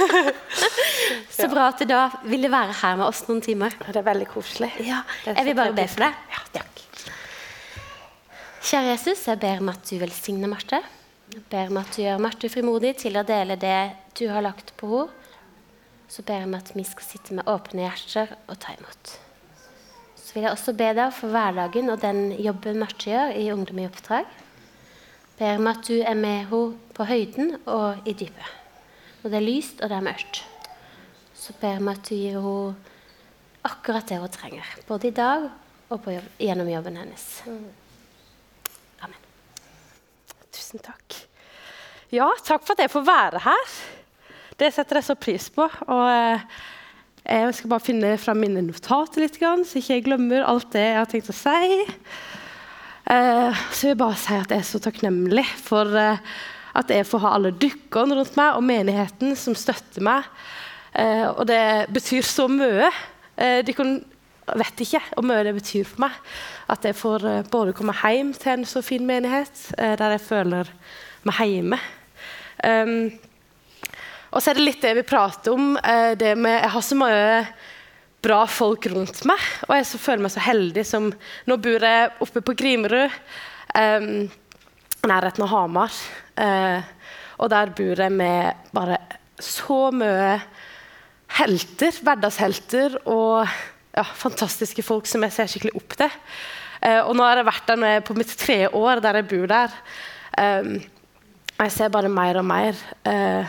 Så bra at du da ville være her med oss noen timer. Det er veldig koselig. Ja, Jeg vil bare be for deg. Ja, takk. Kjære Jesus, jeg ber om at du velsigner Marte. Jeg ber om at du gjør Marte frimodig til å dele det du har lagt på henne. Så ber jeg om at vi skal sitte med åpne hjerter og ta imot. Så vil jeg også be deg for hverdagen og den jobben Marte gjør i Ungdom i oppdrag. Ber om at du er med henne på høyden og i dypet. Når det er lyst og det er mørkt. Så ber vi at du gir henne akkurat det hun trenger. Både i dag og jobb, gjennom jobben hennes. Amen. Tusen takk. Ja, takk for at jeg får være her. Det setter jeg så pris på. Og eh, jeg skal bare finne fram mine notater litt, så ikke jeg glemmer alt det jeg har tenkt å si. Eh, så vil jeg bare si at jeg er så takknemlig for eh, at jeg får ha alle dykkerne rundt meg og menigheten som støtter meg. Eh, og det betyr så mye. Eh, de kan, vet ikke hvor mye det betyr for meg at jeg får eh, både komme hjem til en så fin menighet eh, der jeg føler meg hjemme. Um, og så er det litt det vi prater om. eh, det med, jeg har så mye bra folk rundt meg, og jeg føler meg så heldig som Nå bor jeg oppe på Grimerud, um, nærheten av Hamar. Eh, og der bor jeg med bare så mye helter, hverdagshelter og ja, fantastiske folk som jeg ser skikkelig opp til. Eh, og nå har jeg vært der når jeg er på mitt tredje år der jeg bor der. Og jeg ser bare mer og mer eh,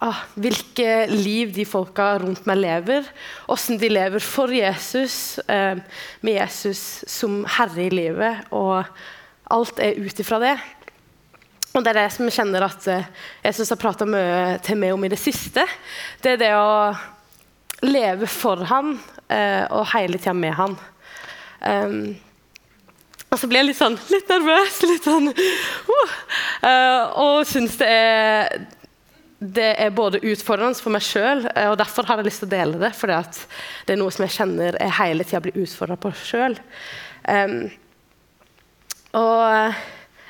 ah, hvilke liv de folka rundt meg lever. Hvordan de lever for Jesus, eh, med Jesus som herre i livet. Og alt er ut ifra det. Og det er det som jeg kjenner at jeg syns har prata mye til meg om i det siste. Det er det å leve for han eh, og hele tida med han. Um, og så blir jeg litt sånn litt nervøs, litt sånn uh, eh, Og syns det er det er både utfordrende for meg sjøl, og derfor har jeg lyst til å dele det. For det er noe som jeg kjenner jeg hele tida blir utfordra på sjøl. Um, og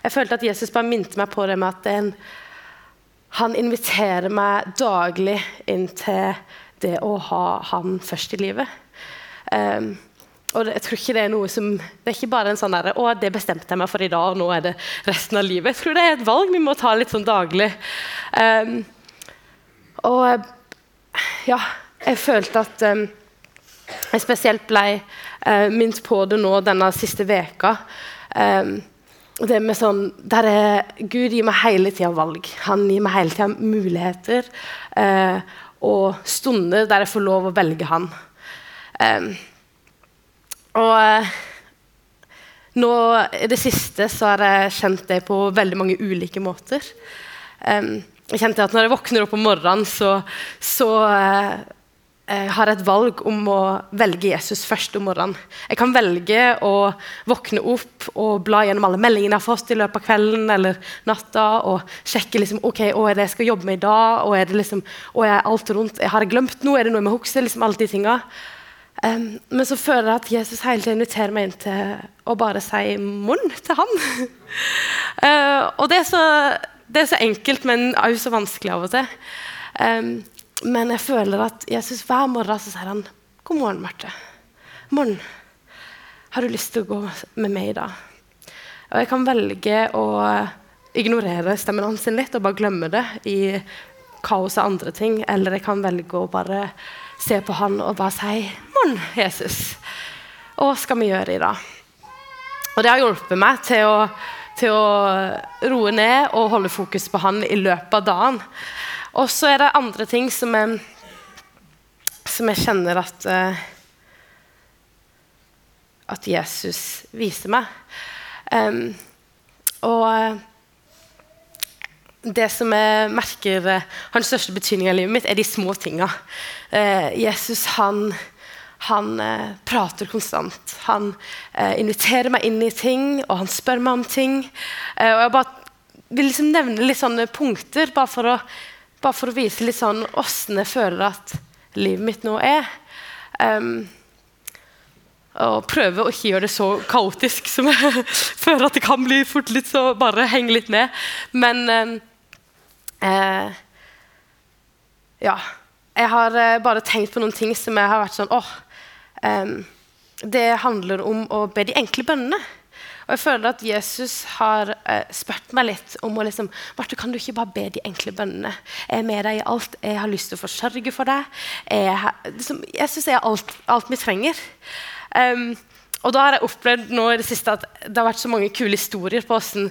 jeg følte at Jesus bare minte meg på det med at en, han inviterer meg daglig inn til det å ha han først i livet. Um, og jeg tror ikke Det er noe som, det er ikke bare en sånn der, å, det bestemte jeg meg for i dag, og nå er det resten av livet. Jeg tror det er et valg vi må ta litt sånn daglig. Um, og ja, jeg følte at um, jeg spesielt ble uh, minnet på det nå denne siste veka. Um, det med sånn, der er, Gud gir meg hele tida valg. Han gir meg hele tida muligheter eh, og stunder der jeg får lov å velge han. Eh, og nå i det siste så har jeg kjent det på veldig mange ulike måter. Eh, jeg kjente at Når jeg våkner opp om morgenen, så, så uh, jeg har et valg om å velge Jesus først om morgenen. Jeg kan velge å våkne opp og bla gjennom alle meldingene jeg har fått i løpet av kvelden eller natta, og sjekke liksom, ok, hva er det jeg skal jobbe med i dag. og er det liksom, og er alt rundt, Har jeg glemt noe? Er det noe jeg må huske? liksom alle de tingene. Um, men så føler jeg at Jesus hele tiden inviterer meg inn til å bare si munn til han. uh, og det er, så, det er, så, enkelt, men også så vanskelig av og til. Um, men jeg føler at Jesus hver morgen så sier han, 'God morgen, Marte. Morgen. Har du lyst til å gå med meg i dag?' Og jeg kan velge å ignorere stemmen hans litt og bare glemme det i kaos av andre ting. Eller jeg kan velge å bare se på han og bare si 'Morn, Jesus. Hva skal vi gjøre i dag?' Og det har hjulpet meg til å, til å roe ned og holde fokus på han i løpet av dagen. Og så er det andre ting som jeg, som jeg kjenner at uh, at Jesus viser meg. Um, og uh, det som jeg merker uh, har den største betydningen i livet mitt, er de små tinga. Jesus han, han prater konstant. Han inviterer meg inn i ting, og han spør meg om ting. og jeg bare vil liksom nevne litt sånne punkter, bare for å bare for å vise litt sånn åssen jeg føler at livet mitt nå er. Um, og prøve å ikke gjøre det så kaotisk som jeg føler at det kan bli fort litt, så bare henge litt med. Men eh, ja, jeg har eh, bare tenkt på noen ting som jeg har vært sånn åh, eh, Det handler om å be de enkle bønnene. Og jeg føler at Jesus har eh, spurt meg litt om å liksom Marte, kan du ikke bare be de enkle bønnene? Jeg er med deg i alt. Jeg har lyst til å forsørge for deg. Jeg, liksom, jeg er alt, alt vi trenger. Um, og da har jeg opplevd nå i det siste at det har vært så mange kule historier på hvordan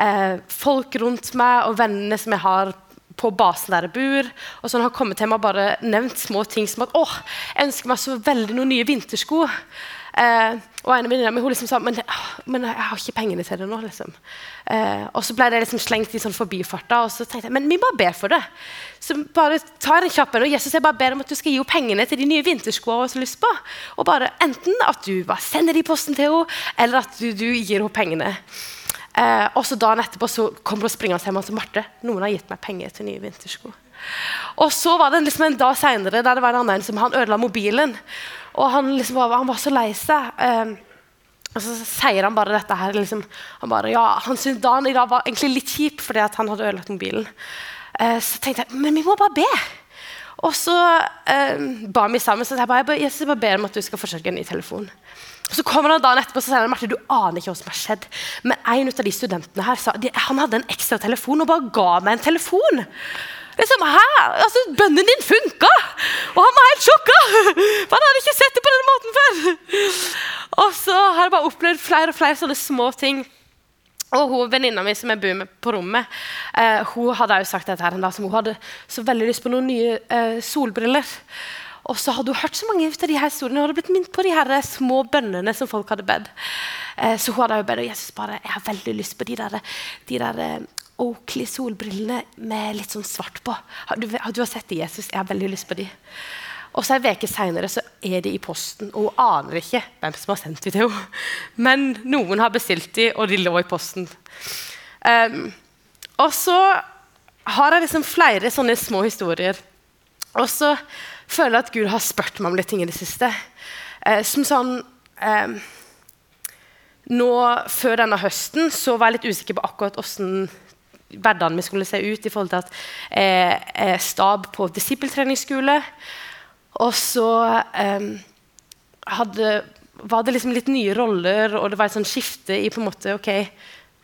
eh, folk rundt meg og vennene som jeg har på basen der jeg bor, og sånn har kommet meg og bare nevnt små ting som at åh, jeg ønsker meg så veldig noen nye vintersko. Eh, og en av venninnene hun liksom sa men, ah, men jeg har ikke pengene til det nå. liksom. Eh, og så ble det liksom slengt i sånn forbifarta, og så tenkte jeg men vi bare ber for det. Så bare ta den kjappen, og Jesus jeg bare ber om at du skal gi henne pengene til de nye vinterskoene hun har lyst på. Og bare Enten at du bare sender de posten til henne, eller at du, du gir henne pengene. Eh, og så Dagen etterpå så kommer hun springende hjem og sier Marte, noen har gitt meg penger til nye vintersko. Og så var det liksom en dag senere der det var en annen som han ødela mobilen. Og han, liksom han var så lei seg. Eh, og så sier han bare dette her. Liksom, han bare, ja, han syntes dagen i dag var egentlig litt kjip fordi han hadde ødelagt mobilen. Eh, så tenkte jeg men vi må bare be. Og så eh, ba vi sammen. Så jeg bare, jeg bare, ber om at du skal forsøke en ny telefon. Så kommer han dagen etterpå og sier han, du aner ikke hva som har skjedd. Men en av de studentene her sa han hadde en ekstra telefon og bare ga meg en telefon. Liksom, Hæ? Altså, Bønnen din funka! Og han var helt sjokka! For han hadde ikke sett det på denne måten før. Og så har jeg bare opplevd flere og flere sånne små ting. Og hun venninna mi som jeg bor med på rommet, eh, hun hadde også sagt dette her en som hun hadde så veldig lyst på noen nye eh, solbriller. Og så hadde hun hørt så mange av de her historiene og hadde blitt minnet på de her små bønnene som folk hadde bedt. Eh, så hun hadde jo bedt og Jesus bare, jeg har veldig lyst på de der, de der eh, Oakley solbrillene med litt sånn svart på. Har du, har du sett de, Jesus? Jeg har veldig lyst på de. Og så En uke senere er de i posten, og hun aner ikke hvem som har sendt de til henne. Men noen har bestilt de, og de lå i posten. Um, og så har jeg liksom flere sånne små historier. Og så føler jeg at Gud har spurt meg om litt ting i det siste. Uh, som sånn um, nå, Før denne høsten så var jeg litt usikker på akkurat hvordan min skulle se ut i forhold til at jeg er stab på disippeltreningsskole. Og så eh, hadde, var det liksom litt nye roller, og det var et sånt skifte i på en måte, ok,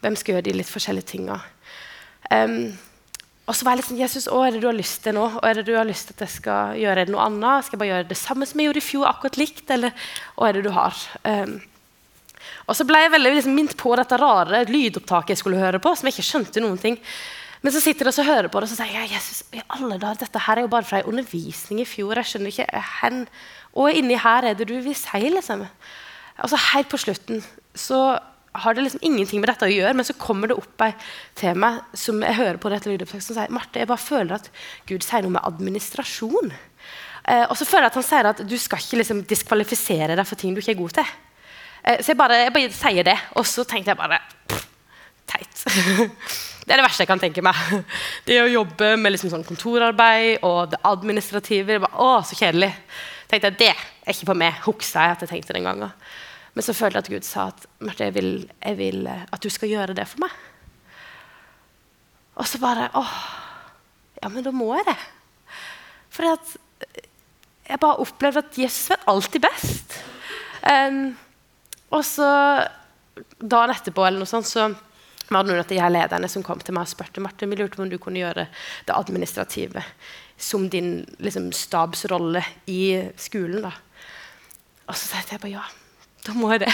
hvem skal gjøre de litt forskjellige tinga. Um, og så var jeg litt sånn Jesus, hva er det du har lyst til nå? Og er det du har lyst til at jeg skal gjøre noe annet? Skal jeg bare gjøre det samme som jeg gjorde i fjor, akkurat likt? Eller hva er det du har? Um, og så ble jeg veldig liksom, minnet på dette rare lydopptaket jeg skulle høre på, som jeg ikke skjønte noen ting. Men så sitter jeg og hører på det, og så sier jeg Jesus, i alle dager, dette her er jo bare fra en undervisning i fjor. jeg skjønner ikke, hen, Og inni her er det du vil si, liksom. så Helt på slutten så har det liksom ingenting med dette å gjøre, men så kommer det opp ei til meg som jeg hører på dette lydopptaket, som sier Marte, jeg bare føler at Gud sier noe med administrasjon. Eh, og så føler jeg at han sier at du skal ikke liksom diskvalifisere deg for ting du ikke er god til. Eh, så jeg bare, jeg bare sier det, og så tenkte jeg bare Teit. Det er det verste jeg kan tenke meg. Det å jobbe med liksom sånn kontorarbeid og det administrative. Det bare, å, så kjedelig. tenkte jeg, Det er ikke på meg, huksa jeg at jeg tenkte den gangen. Men så følte jeg at Gud sa at Marte, jeg vil, jeg vil eh, at du skal gjøre det for meg. Og så bare åh, Ja, men da må jeg det. For jeg bare opplevde at Jesus vet alltid best. Um, og så dagen etterpå eller noe sånt, så var det noen av de her lederne som kom til meg og spurte Marte, vi lurte på om du kunne gjøre det administrative som din liksom, stabsrolle i skolen. da. Og så sa jeg bare ja, da må jeg det.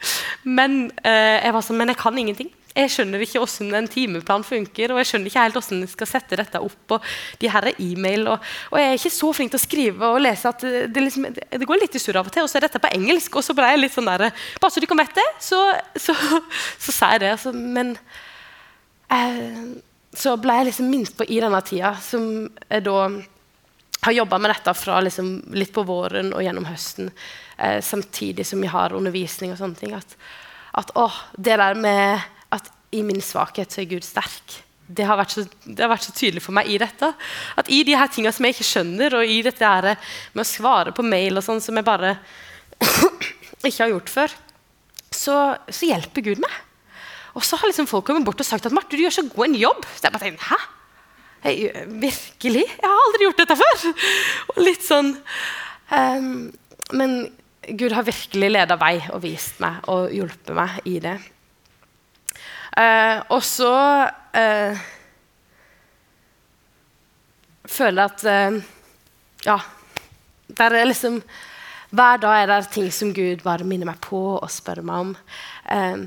men, eh, jeg var sånn, men jeg kan ingenting. Jeg skjønner ikke hvordan en timeplan funker. og jeg skjønner ikke helt hvordan jeg skal sette dette opp. og de her er e-mail, og, og, jeg er ikke så flink til å skrive og lese at det, liksom, det går litt i surr av og til. Og så er dette på engelsk, og så ble jeg litt sånn der, Bare så du vite det, så, så, så sa jeg det. Altså, men eh, så ble jeg liksom minst på i denne tida, som jeg da har jobba med dette fra liksom litt på våren og gjennom høsten, eh, samtidig som vi har undervisning og sånne ting, at, at å, det der med i min svakhet så er Gud sterk. Det har, så, det har, vært så, tydelig for meg i dette. At i de her tingene som jeg ikke skjønner, og i dette med å svare på mail og sånn som jeg bare ikke har gjort før, så, så hjelper Gud meg. Og så har liksom folk kommet bort og sagt at Marte, du gjør så god en jobb. Så jeg bare tenker, hæ? jeg, Virkelig? Jeg har aldri gjort dette før! Og litt sånn um, Men Gud har virkelig leda vei og vist meg og hjulpet meg i det. Uh, og så eh, føler jeg at eh, Ja. Der er liksom Hver dag er det ting som Gud bare minner meg på og spør meg om. Eh,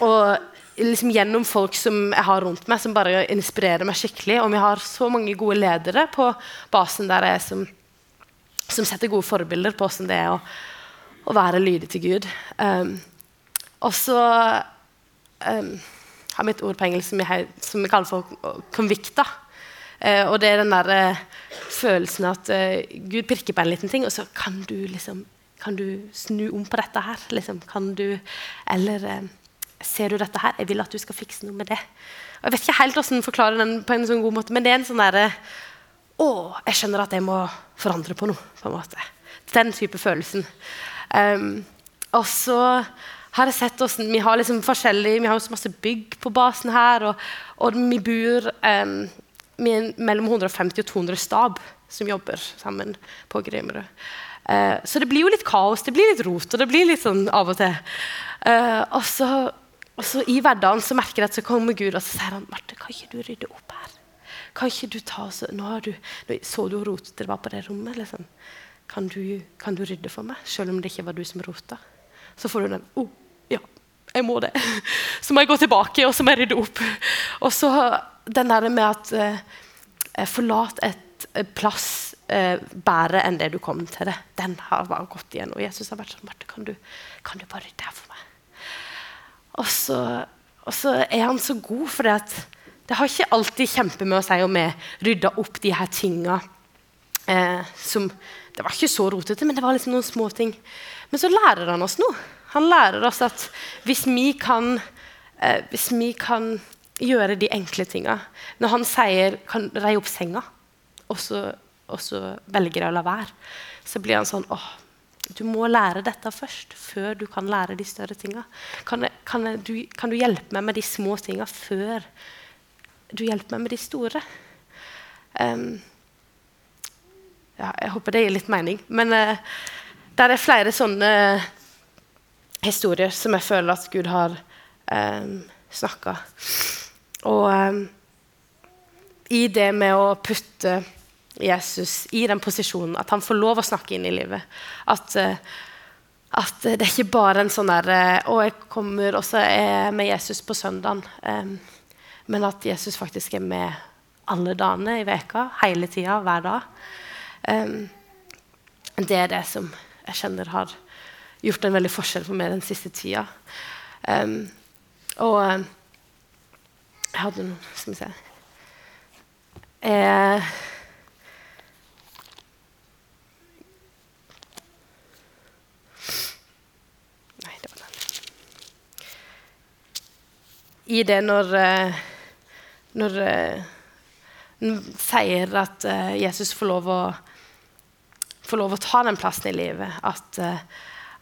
og liksom gjennom folk som jeg har rundt meg, som bare inspirerer meg skikkelig. Og vi har så mange gode ledere på basen der jeg som, som setter gode forbilder på hvordan det er å, å være lydig til Gud. Um, og så um, har vi et ord på engelsk som vi, som vi kaller for 'convicta'. Uh, og det er den der uh, følelsen at uh, Gud pirker på en liten ting, og så kan du liksom kan du snu om på dette her? Liksom, kan du Eller Ser du dette her? Jeg vil at du skal fikse noe med det. Og jeg vet ikke helt hvordan forklare den på en sånn god måte, men det er en sånn derre Å, jeg skjønner at jeg må forandre på noe. på en måte. Den type følelsen. Um, og så har sett hvordan Vi har liksom forskjellig, vi har så masse bygg på basen her, og, og vi bor um, med mellom 150 og 200 stab som jobber sammen på Grimerud. Uh, så det blir jo litt kaos, det blir litt rot, og det blir litt sånn av og til. Uh, og så og så I hverdagen så merker jeg at så kommer Gud og så sier han, Marte, kan ikke du rydde opp her? Kan ikke du ta oss, nå, du, nå Så du hvor rotete det var på det rommet? Liksom. Kan, du, kan, du, rydde for meg, selv om det ikke var du som rota? Så får du den oh, jeg må det. Så må jeg gå tilbake og så må jeg rydde opp. Og så den der med at eh, forlat et eh, plass eh, bedre enn det du kom til det. Den har bare gått igjen. Og Jesus har vært sånn Marte, kan kan du bare rydde her for meg? Og så, og så er han så god, for det det har ikke alltid kjempe med å si om vi rydda opp de her tinga eh, som Det var ikke så rotete, men det var liksom noen små ting. Men så lærer han oss noe. Han lærer oss at hvis vi kan, eh, hvis vi kan gjøre de enkle tinga Når han sier 'kan reie opp senga', og så, og så velger jeg å la være, så blir han sånn åh, du må lære dette først, før du kan lære de større tinga. Kan, kan, kan, du hjelpe meg med de små tinga før du hjelper meg med de store? Um, ja, jeg håper det gir litt mening. Men uh, der er flere sånne historier som jeg føler at Gud har eh, snakka. Og eh, i det med å putte Jesus i den posisjonen, at han får lov å snakke inn i livet. At, eh, at det er ikke bare en sånn der eh, Å, jeg kommer, og så er jeg med Jesus på søndagen. Men at Jesus faktisk er med alle dagene i veka, hele tida, hver dag. Det er det som jeg kjenner har gjort en veldig forskjell for meg den siste tida. Um, og jeg hadde noe Skal vi se eh, i det når, eh, når, en sier at eh, Jesus får lov, å, får lov å ta den plassen i livet. At,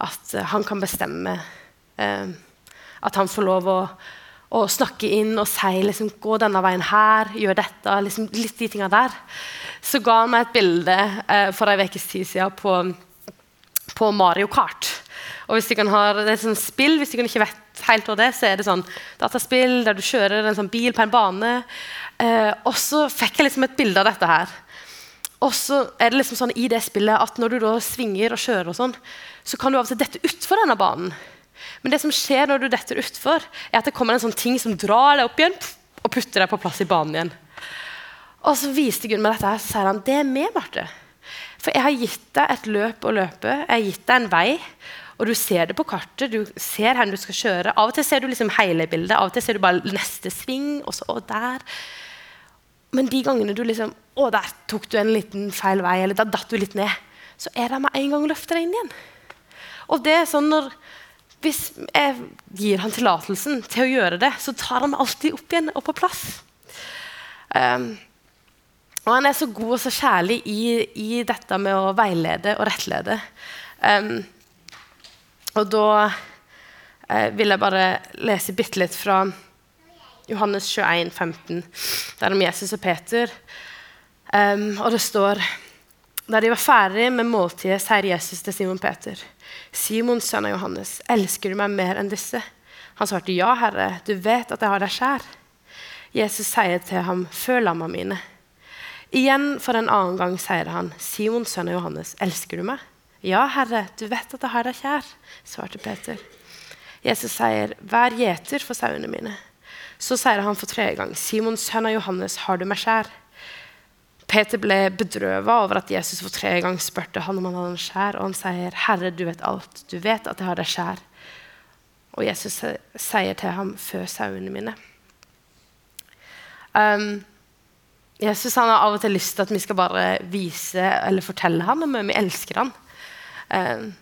at han kan bestemme. At han får lov å, å snakke inn og si liksom, 'Gå denne veien her. Gjør dette.' Liksom, litt de tingene der. Så ga han meg et bilde for en ukes tid siden på, på Mario Kart. Og hvis kan ha, det er et sånt spill, hvis du ikke vet helt hva det er, så er det sånn dataspill der du kjører en sånn bil på en bane. Eh, og så fikk jeg liksom et bilde av dette her. Og så er det liksom sånn i det spillet at når du da svinger og kjører, og sånn, så kan du av og til dette utfor denne banen. Men det som skjer når du detter utfor, er at det kommer en sånn ting som drar deg opp igjen og putter deg på plass i banen igjen. Og så viste Gunn meg dette her, så sier han det er med, Marte. For jeg har gitt deg et løp å løpe, jeg har gitt deg en vei. Og du ser det på kartet, du ser hvor du skal kjøre. Av og til ser du liksom hele bildet, av og til ser du bare neste sving. og så, og der. Men de gangene du liksom Å, der tok du en liten feil vei, eller da datt du litt ned. Så er det med en gang å løfte deg inn igjen. Og det er sånn når Hvis jeg gir han tillatelsen til å gjøre det, så tar han meg alltid opp igjen og på plass. Um, og han er så god og så kjærlig i, i dette med å veilede og rettlede. Um, og da eh, vil jeg bare lese bitte litt fra Johannes 21, 15. Det er om Jesus og Peter. Um, og det står Da de var ferdig med måltidet, sier Jesus til Simon Peter.: Simon, sønn av Johannes, elsker du meg mer enn disse? Han svarte, ja, Herre, du vet at jeg har deg kjær. Jesus sier til ham, «Før lamma mine. Igjen for en annen gang sier han, Simon, sønn av Johannes, elsker du meg? Ja, Herre, du vet at jeg har deg kjær, svarte Peter. Jesus sier, vær gjeter for sauene mine. Så sier han for tredje gang, Simon, sønn av Johannes, har du meg kjær? Peter ble bedrøva over at Jesus for tredje gang spurte han om han hadde en skjær, og han sier, 'Herre, du vet alt. Du vet at jeg har deg skjær.' Og Jesus sier til ham, 'Fø sauene mine'. Um, Jesus har av og til lyst til at vi skal bare vise eller fortelle ham om vi elsker ham. Um,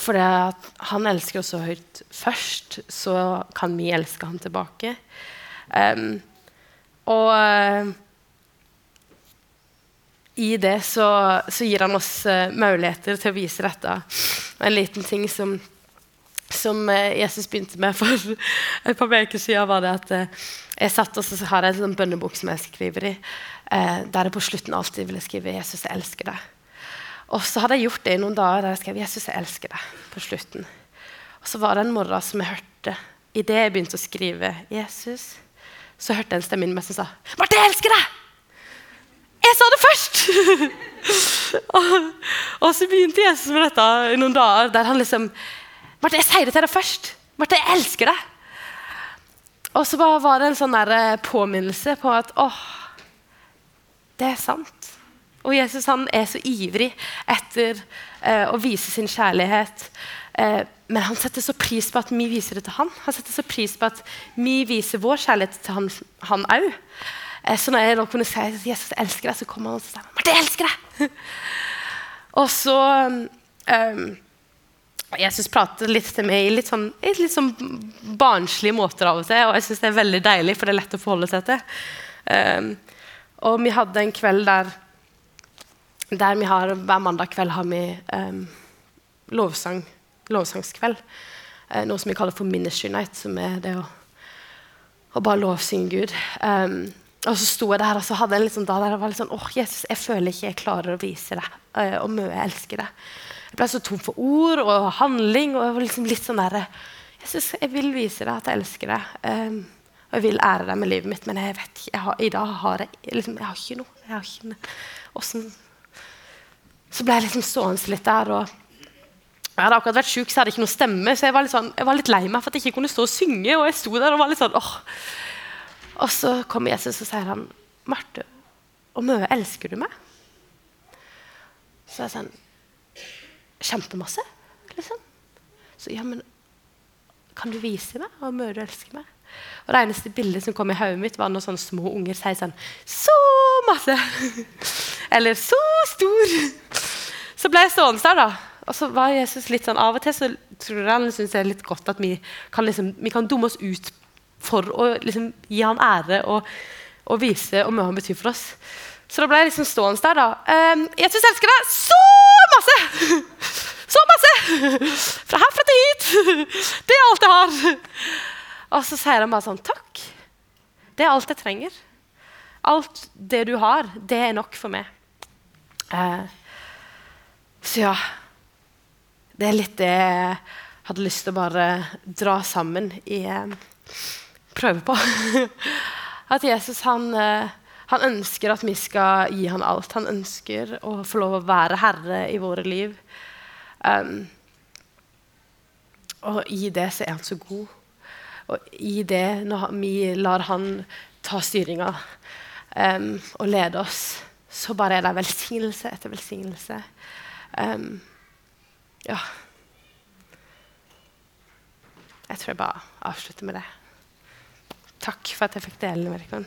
fordi han elsker oss så høyt først, så kan vi elske ham tilbake. Um, og i det så, så, gir han oss uh, muligheter til å vise dette. En liten ting som, som uh, Jesus begynte med for et par uker siden, var det at uh, jeg satt og så har jeg en sånn bønnebok som jeg skriver i, der jeg på slutten alltid ville skrive 'Jesus, jeg elsker deg'. Og så hadde jeg gjort det i noen dager der jeg skrev 'Jesus, jeg elsker deg' på slutten. Og så var det en morgen som jeg hørte Idet jeg begynte å skrive 'Jesus', så hørte jeg en stemme inni meg som sa 'Marte, jeg elsker deg!' Jeg sa det først! og, og, så begynte Jesus med dette i noen dager der han liksom Marte, jeg sier det til deg først. Marte, jeg elsker deg. Og så var det en sånn der påminnelse på at åh, det er sant. Og Jesus han er så ivrig etter eh, å vise sin kjærlighet. Eh, men han setter så pris på at vi viser det til han. Han setter så pris på at vi viser vår kjærlighet til han òg. Eh, så når jeg da kunne si at Jesus elsker deg, så kommer han og sier Marte, jeg elsker deg! og så um, Jesus prater litt til meg i litt sånn, litt sånn barnslige måter av og til. Og jeg syns det er veldig deilig, for det er lett å forholde seg til. Um, og vi hadde en kveld der, der vi har, Hver mandag kveld har vi um, lovsang, lovsangskveld. Uh, noe som vi kaller for Ministry Night, som er det å, å bare lovsynge Gud. Um, og så sto jeg der og så hadde en sånn dag der jeg var litt sånn åh, Jesus, jeg føler ikke jeg klarer å vise deg uh, og mye jeg elsker deg. Jeg ble så tom for ord og handling. og jeg var liksom litt sånn der, Jesus, jeg vil vise deg at jeg elsker deg. Um, og jeg vil ære deg med livet mitt, men jeg vet ikke, jeg har, i dag har jeg, liksom, jeg har ikke noe. Jeg har ikke. Hvordan, så ble jeg liksom stående litt der. og jeg hadde akkurat vært syk, så jeg hadde ikke noe stemme, så jeg var litt, sånn, jeg var litt lei meg for at jeg ikke kunne stå og synge. og jeg sto der og var litt sånn, åh, og så kommer Jesus og sier han, 'Marte, og mye elsker du meg?' Så jeg sånn Kjempemasse, liksom. Så ja, men kan du vise meg hvor mye du elsker meg? Og Det eneste bildet som kom i hodet mitt, var når sånne små unger sier sånn Så masse! Eller så stor! Ble jeg stående der, da. Og så var Jesus litt sånn, Av og til så tror jeg han syns det er litt godt at vi kan, liksom, vi kan dumme oss ut for å liksom, gi han ære og, og vise hvor mye han betyr for oss. Så da ble jeg liksom stående der. da. Um, Jesus elsker deg så masse! Så masse! Fra herfra til hit! Det er alt jeg har. Og så sier han bare sånn Takk. Det er alt jeg trenger. Alt det du har, det er nok for meg. Uh, så ja Det er litt det jeg hadde lyst til å bare dra sammen i uh, prøve på. At Jesus han, eh, han, ønsker at vi skal gi han alt. Han ønsker å få lov å være herre i våre liv. Um, og i det så er han så god. Og i det, når vi lar han ta styringa um, og lede oss, så bare er det velsignelse etter velsignelse. Um, ja. Jeg tror jeg bare avslutter med det. Takk for at jeg fikk dele dere.